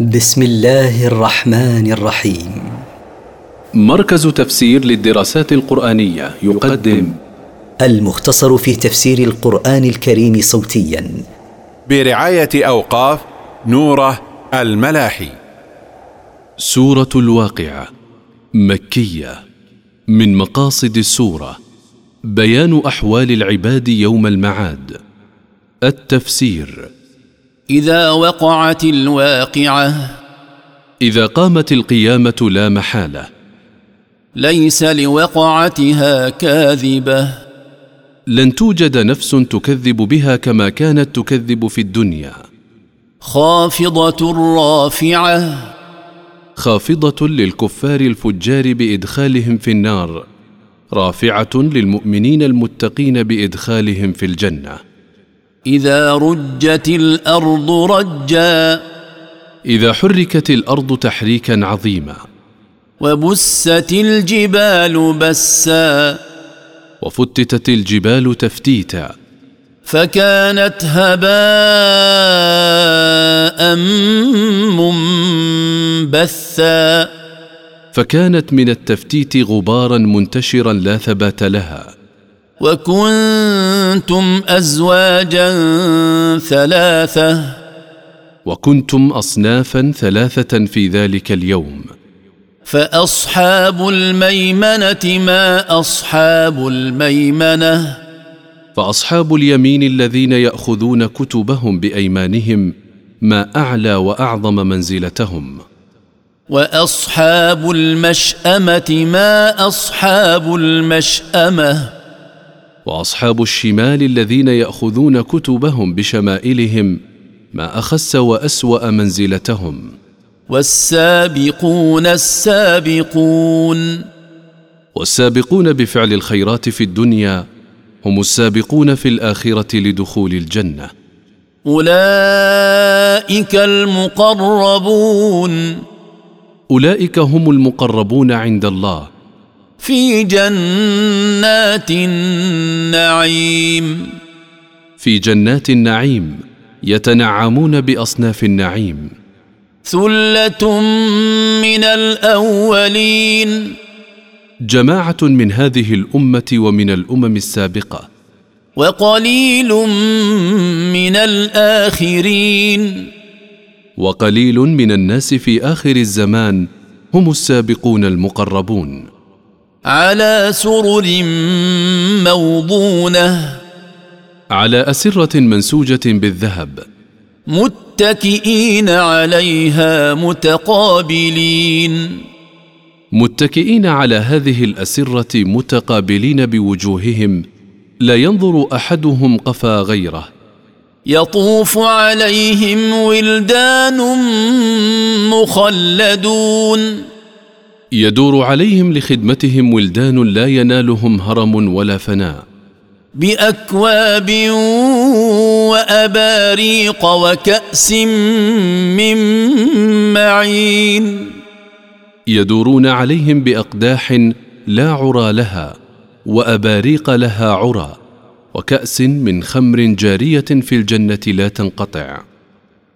بسم الله الرحمن الرحيم. مركز تفسير للدراسات القرآنية يقدم. المختصر في تفسير القرآن الكريم صوتيا. برعاية أوقاف نوره الملاحي. سورة الواقعة مكية من مقاصد السورة. بيان أحوال العباد يوم المعاد. التفسير إذا وقعت الواقعة. إذا قامت القيامة لا محالة. ليس لوقعتها كاذبة. لن توجد نفس تكذب بها كما كانت تكذب في الدنيا. خافضة رافعة. خافضة للكفار الفجار بإدخالهم في النار. رافعة للمؤمنين المتقين بإدخالهم في الجنة. إذا رجت الأرض رجا. إذا حركت الأرض تحريكا عظيما. وبست الجبال بسا. وفتتت الجبال تفتيتا. فكانت هباء منبثا. فكانت من التفتيت غبارا منتشرا لا ثبات لها. وكنتم ازواجا ثلاثة. وكنتم أصنافا ثلاثة في ذلك اليوم. فاصحاب الميمنه ما اصحاب الميمنه. فأصحاب اليمين الذين يأخذون كتبهم بأيمانهم ما أعلى وأعظم منزلتهم. واصحاب المشامه ما اصحاب المشامه. وأصحاب الشمال الذين يأخذون كتبهم بشمائلهم ما أخس وأسوأ منزلتهم. والسابقون السابقون. والسابقون بفعل الخيرات في الدنيا هم السابقون في الآخرة لدخول الجنة. أولئك المقربون. أولئك هم المقربون عند الله. في جنات النعيم. في جنات النعيم يتنعمون بأصناف النعيم. ثلة من الأولين. جماعة من هذه الأمة ومن الأمم السابقة. وقليل من الآخرين. وقليل من الناس في آخر الزمان هم السابقون المقربون. على سرر موضونة. على أسرة منسوجة بالذهب. متكئين عليها متقابلين. متكئين على هذه الأسرة متقابلين بوجوههم. لا ينظر أحدهم قفا غيره. يطوف عليهم ولدان مخلدون. يدور عليهم لخدمتهم ولدان لا ينالهم هرم ولا فناء. بأكواب وأباريق وكأس من معين. يدورون عليهم بأقداح لا عرى لها وأباريق لها عرى وكأس من خمر جارية في الجنة لا تنقطع.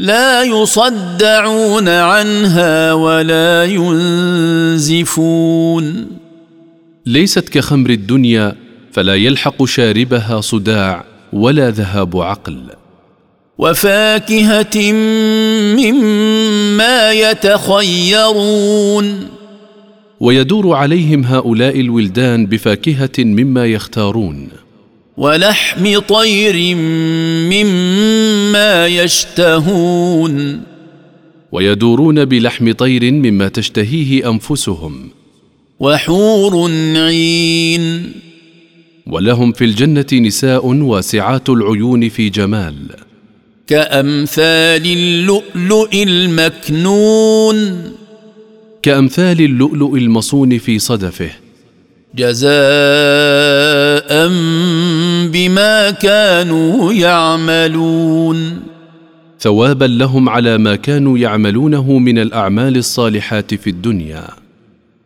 لا يصدعون عنها ولا ينزفون. ليست كخمر الدنيا فلا يلحق شاربها صداع ولا ذهاب عقل. وفاكهة مما يتخيرون. ويدور عليهم هؤلاء الولدان بفاكهة مما يختارون. ولحم طير مما يشتهون. ويدورون بلحم طير مما تشتهيه أنفسهم. وحور عين. ولهم في الجنة نساء واسعات العيون في جمال. كأمثال اللؤلؤ المكنون. كأمثال اللؤلؤ المصون في صدفه. جزاء بما كانوا يعملون. ثوابا لهم على ما كانوا يعملونه من الأعمال الصالحات في الدنيا.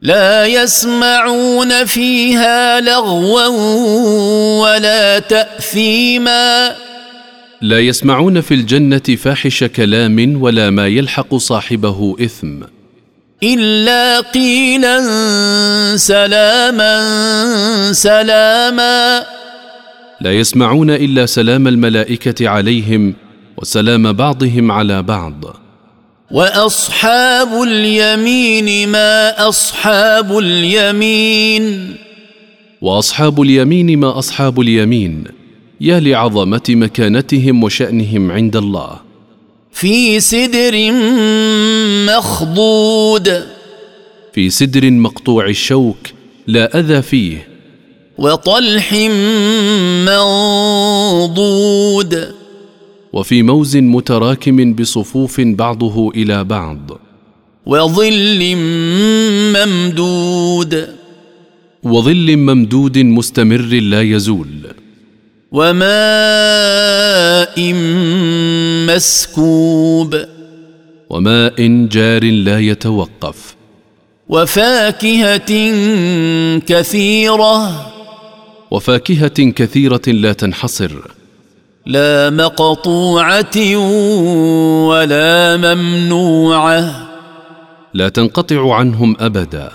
لا يسمعون فيها لغوا ولا تاثيما. لا يسمعون في الجنة فاحش كلام ولا ما يلحق صاحبه إثم. إلا قيلا سلاما سلاما. لا يسمعون إلا سلام الملائكة عليهم وسلام بعضهم على بعض. وأصحاب اليمين ما أصحاب اليمين؟ وأصحاب اليمين ما أصحاب اليمين؟ يا لعظمة مكانتهم وشأنهم عند الله. في سدر مخضود. في سدر مقطوع الشوك لا أذى فيه. وطلح منضود. وفي موز متراكم بصفوف بعضه إلى بعض. وظل ممدود. وظل ممدود مستمر لا يزول. وماء مسكوب. وماء جار لا يتوقف. وفاكهة كثيرة. وفاكهة كثيرة لا تنحصر. لا مقطوعة ولا ممنوعة. لا تنقطع عنهم أبدا.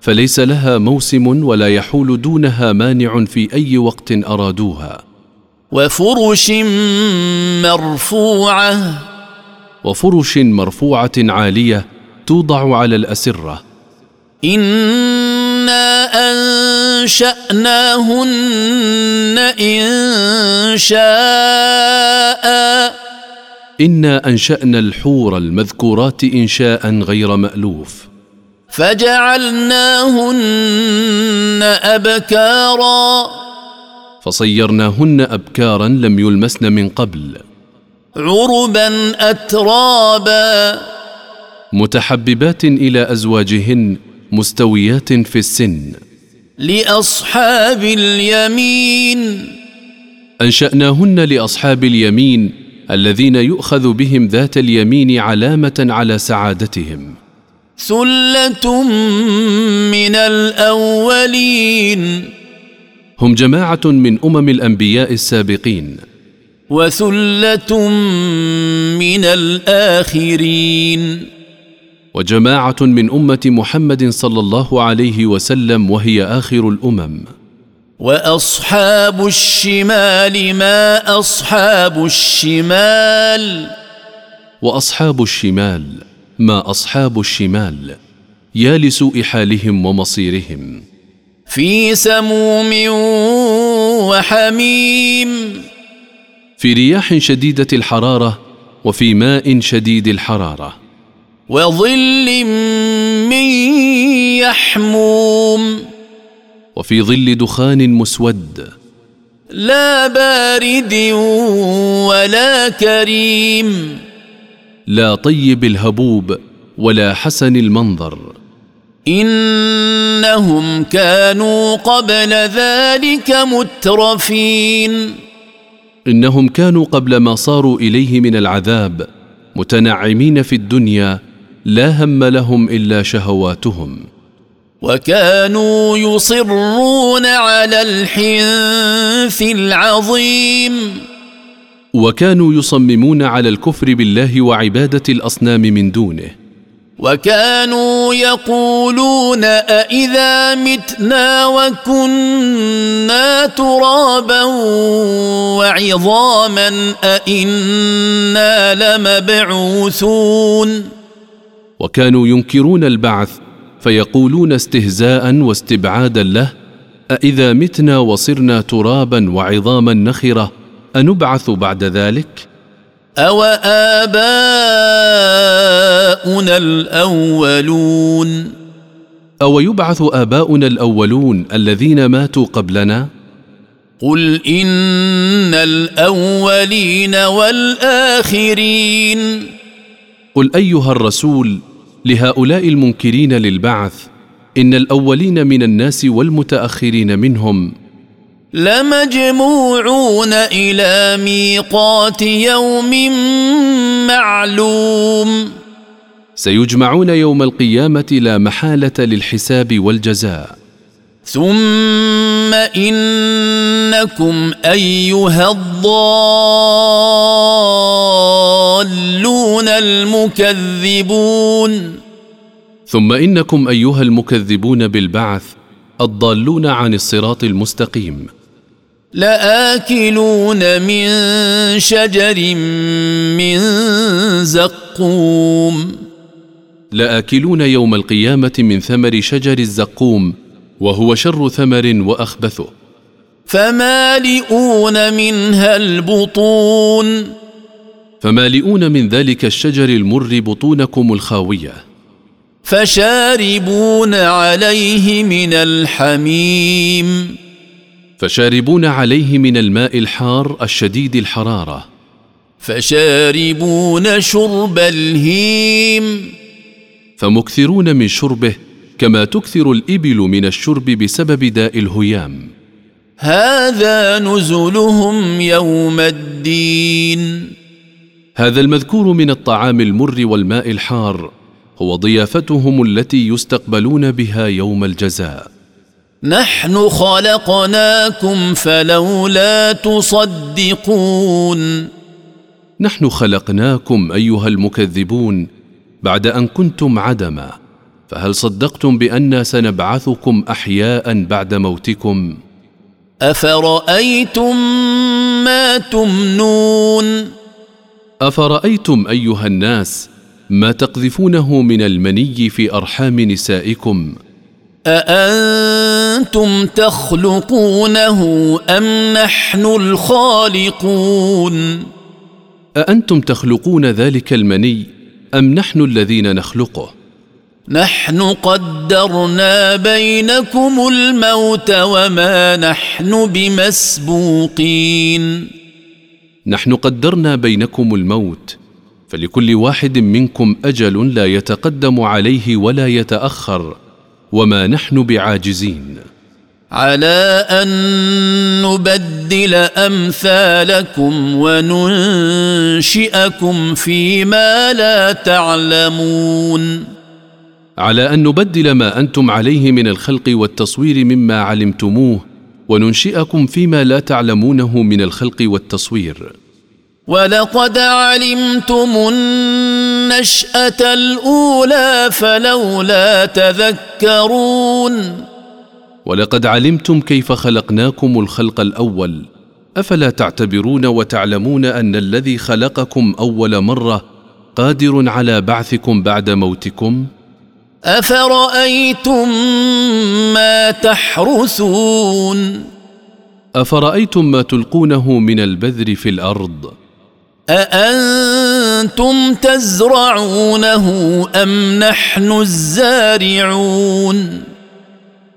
فليس لها موسم ولا يحول دونها مانع في أي وقت أرادوها. وفرش مرفوعة. وفرش مرفوعة عالية توضع على الأسرة. إنا أنشأناهن إن شاء. إنا أنشأنا الحور المذكورات انشاء غير مألوف. فجعلناهن أبكارا. فصيرناهن أبكارا لم يلمسن من قبل. عربا اترابا. متحببات إلى أزواجهن مستويات في السن. لأصحاب اليمين. أنشأناهن لأصحاب اليمين الذين يؤخذ بهم ذات اليمين علامة على سعادتهم. ثلة من الأولين. هم جماعة من أمم الأنبياء السابقين. وثلة من الآخرين. وجماعة من أمة محمد صلى الله عليه وسلم وهي آخر الأمم. وأصحاب الشمال ما أصحاب الشمال. وأصحاب الشمال ما أصحاب الشمال. يا لسوء حالهم ومصيرهم. في سموم وحميم. في رياح شديدة الحرارة وفي ماء شديد الحرارة. وظل من يحموم. وفي ظل دخان مسود. لا بارد ولا كريم. لا طيب الهبوب ولا حسن المنظر. إنهم كانوا قبل ذلك مترفين. إنهم كانوا قبل ما صاروا إليه من العذاب متنعمين في الدنيا لا هم لهم إلا شهواتهم. وكانوا يصرون على الحنث العظيم. وكانوا يصممون على الكفر بالله وعبادة الأصنام من دونه. وكانوا يقولون أإذا متنا وكنا ترابا وعظاما أإنا لمبعوثون وكانوا ينكرون البعث فيقولون استهزاء واستبعادا له أإذا متنا وصرنا ترابا وعظاما نخرة أنبعث بعد ذلك؟ أو آباؤنا الأولون أو يبعث آباؤنا الأولون الذين ماتوا قبلنا؟ قل إن الأولين والآخرين قل أيها الرسول لهؤلاء المنكرين للبعث إن الأولين من الناس والمتأخرين منهم لمجموعون إلى ميقات يوم معلوم. سيجمعون يوم القيامة لا محالة للحساب والجزاء. ثم إنكم أيها الضالون المكذبون. ثم إنكم أيها المكذبون بالبعث الضالون عن الصراط المستقيم. لآكلون من شجر من زقوم. لآكلون يوم القيامة من ثمر شجر الزقوم وهو شر ثمر وأخبثه. فمالئون منها البطون. فمالئون من ذلك الشجر المر بطونكم الخاوية. فشاربون عليه من الحميم. فشاربون عليه من الماء الحار الشديد الحرارة. فشاربون شرب الهيم. فمكثرون من شربه كما تكثر الإبل من الشرب بسبب داء الهيام. هذا نزلهم يوم الدين. هذا المذكور من الطعام المر والماء الحار هو ضيافتهم التي يستقبلون بها يوم الجزاء. نحن خلقناكم فلولا تصدقون. نحن خلقناكم أيها المكذبون بعد أن كنتم عدما فهل صدقتم بانا سنبعثكم أحياء بعد موتكم؟ أفرأيتم ما تمنون؟ أفرأيتم أيها الناس ما تقذفونه من المني في أرحام نسائكم؟ اانتم تخلقونه أم نحن الخالقون؟ أأنتم تخلقون ذلك المني أم نحن الذين نخلقه؟ نحن قدرنا بينكم الموت وما نحن بمسبوقين. نحن قدرنا بينكم الموت فلكل واحد منكم أجل لا يتقدم عليه ولا يتأخر. وما نحن بعاجزين. على أن نبدل أمثالكم وننشئكم فيما لا تعلمون. على أن نبدل ما أنتم عليه من الخلق والتصوير مما علمتموه وننشئكم فيما لا تعلمونه من الخلق والتصوير. ولقد علمتم النشأة الأولى فلولا تذكرون. ولقد علمتم كيف خلقناكم الخلق الأول أفلا تعتبرون وتعلمون أن الذي خلقكم أول مرة قادر على بعثكم بعد موتكم؟ أفرأيتم ما تحرثون؟ أفرأيتم ما تلقونه من البذر في الأرض؟ أأنتم تزرعونه أم نحن الزارعون؟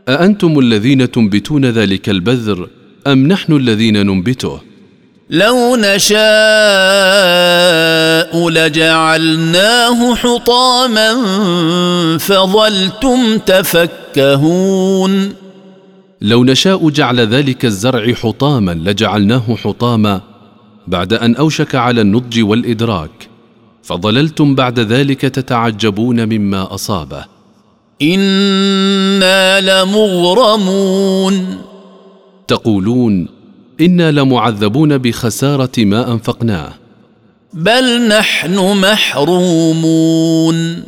أأنتم الذين تنبتون ذلك البذر أم نحن الذين ننبته؟ لو نشاء لجعلناه حطاما فظلتم تفكهون. لو نشاء جعل ذلك الزرع حطاما لجعلناه حطاما بعد أن أوشك على النضج والإدراك فظللتم بعد ذلك تتعجبون مما أصابه. إنا لمغرمون. تقولون إنا لمعذبون بخسارة ما أنفقناه. بل نحن محرومون.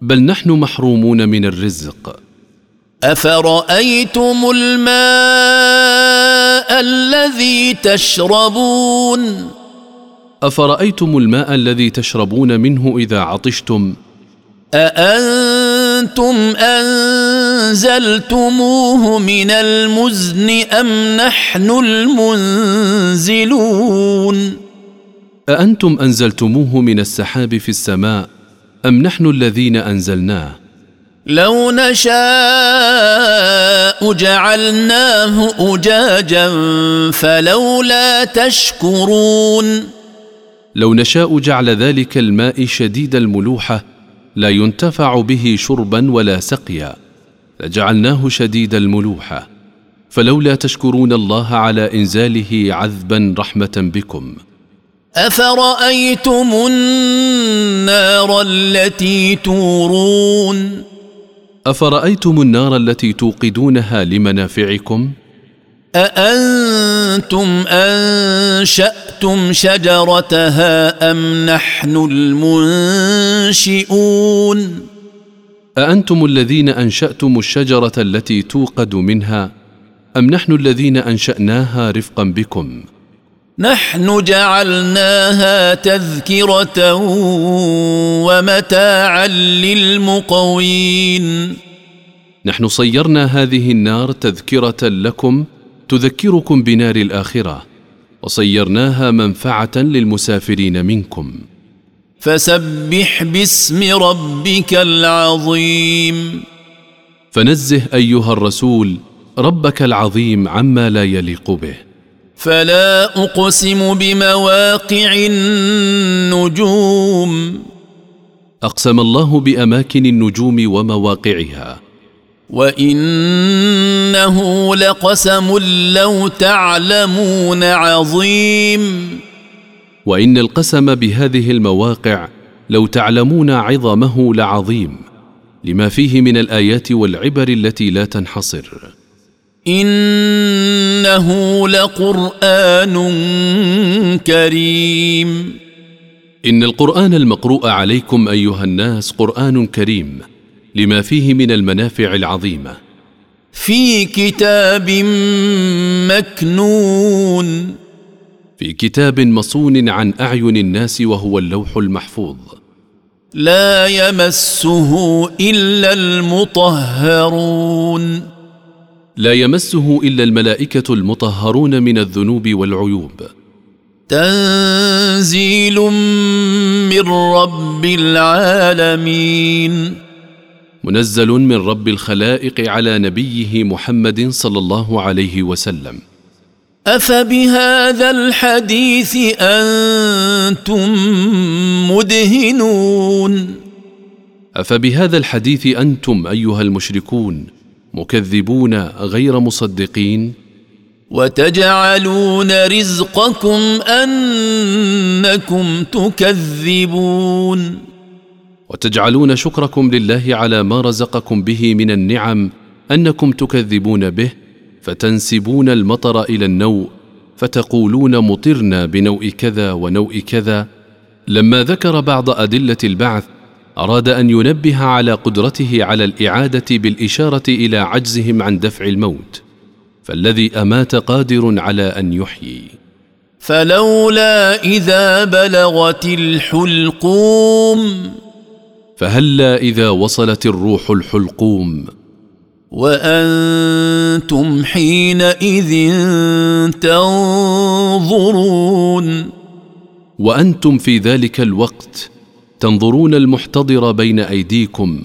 بل نحن محرومون من الرزق. أفرأيتم الماء الذي تشربون؟ أفرأيتم الماء الذي تشربون منه إذا عطشتم؟ أأنتم أنزلتموه من المزن أم نحن المنزلون؟ أأنتم أنزلتموه من السحاب في السماء أم نحن الذين أنزلناه؟ لو نشاء جعلناه أجاجا فلولا تشكرون. لو نشاء جعل ذلك الماء شديد الملوحه لا ينتفع به شربا ولا سقيا. لجعلناه شديد الملوحه فلولا تشكرون الله على إنزاله عذبا رحمة بكم. أفرأيتم النار التي تورون؟ أفرأيتم النار التي توقدونها لمنافعكم؟ أأنتم أنشأتم شجرتها أم نحن المنشئون؟ أأنتم الذين أنشأتم الشجرة التي توقد منها أم نحن الذين أنشأناها رفقا بكم؟ نحن جعلناها تذكرة ومتاعا للمقوين. نحن صيرنا هذه النار تذكرة لكم تذكركم بنار الآخرة وصيرناها منفعة للمسافرين منكم. فسبح باسم ربك العظيم. فنزه أيها الرسول ربك العظيم عما لا يليق به. فلا أقسم بمواقع النجوم. أقسم الله بأماكن النجوم ومواقعها. وإنه لقسم لو تعلمون عظيم. وإن القسم بهذه المواقع لو تعلمون عظمه لعظيم. لما فيه من الآيات والعبر التي لا تنحصر. إنه لقرآن كريم. إن القرآن المقروء عليكم أيها الناس قرآن كريم لما فيه من المنافع العظيمة. في كتاب مكنون. في كتاب مصون عن أعين الناس وهو اللوح المحفوظ. لا يمسه إلا المطهرون. لا يمسه إلا الملائكة المطهرون من الذنوب والعيوب. تنزيل من رب العالمين. منزل من رب الخلائق على نبيه محمد صلى الله عليه وسلم. أفبهذا الحديث أنتم مدهنون؟ أفبهذا الحديث أنتم أيها المشركون مكذبون غير مصدقين. وتجعلون رزقكم أنكم تكذبون. وتجعلون شكركم لله على ما رزقكم به من النعم أنكم تكذبون به فتنسبون المطر إلى النوء فتقولون مطرنا بنوء كذا ونوء كذا. لما ذكر بعض أدلة البعث أراد أن ينبه على قدرته على الإعادة بالإشارة إلى عجزهم عن دفع الموت فالذي أمات قادر على أن يحيي. فلولا إذا بلغت الحلقوم فهلا إذا وصلت الروح الحلقوم. وأنتم حينئذ تنظرون. وأنتم في ذلك الوقت تنظرون المحتضر بين أيديكم.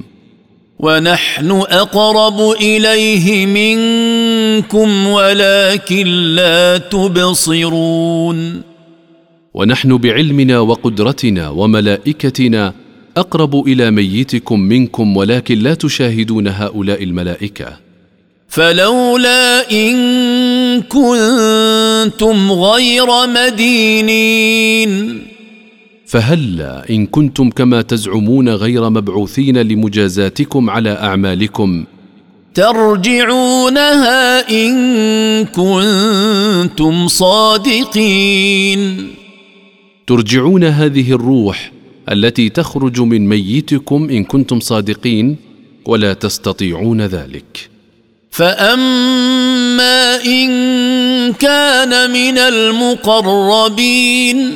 ونحن أقرب إليه منكم ولكن لا تبصرون. ونحن بعلمنا وقدرتنا وملائكتنا أقرب إلى ميتكم منكم ولكن لا تشاهدون هؤلاء الملائكة. فلولا إن كنتم غير مدينين. فهلا إن كنتم كما تزعمون غير مبعوثين لمجازاتكم على أعمالكم. ترجعونها إن كنتم صادقين. ترجعون هذه الروح التي تخرج من ميتكم إن كنتم صادقين ولا تستطيعون ذلك. فأما إن كان من المقربين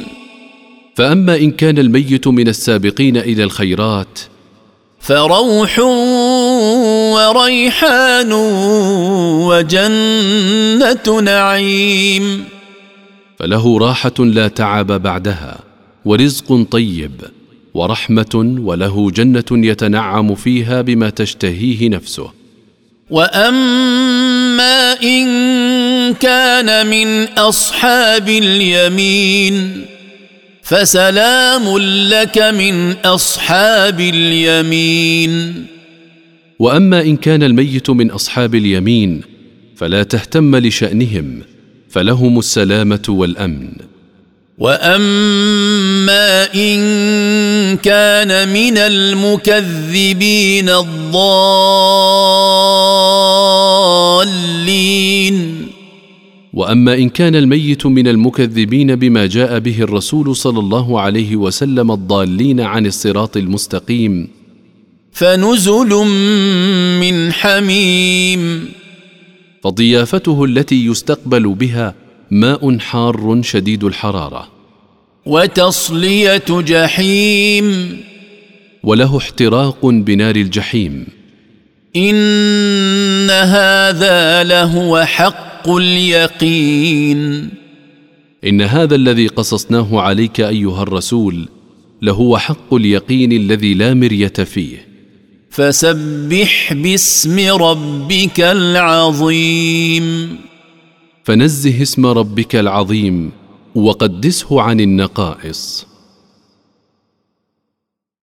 فأما إن كان الميت من السابقين إلى الخيرات فروح وريحان وجنة نعيم. فله راحة لا تعب بعدها ورزق طيب ورحمة وله جنة يتنعم فيها بما تشتهيه نفسه. وأما إن كان من أصحاب اليمين فسلام لك من أصحاب اليمين. وأما إن كان الميت من أصحاب اليمين فلا تهتم لشأنهم فلهم السلامة والأمن. وأما إن كان من المكذبين الضالين. وأما إن كان الميت من المكذبين بما جاء به الرسول صلى الله عليه وسلم الضالين عن الصراط المستقيم. فنزل من حميم. فضيافته التي يستقبل بها ماء حار شديد الحرارة. وتصلية جحيم. وله احتراق بنار الجحيم. ان هذا لهو حق اليقين ان هذا الذي قصصناه عليك ايها الرسول لهو حق اليقين الذي لا مريه فيه. فسبح باسم ربك العظيم فنزه اسم ربك العظيم وقدسه عن النقائص.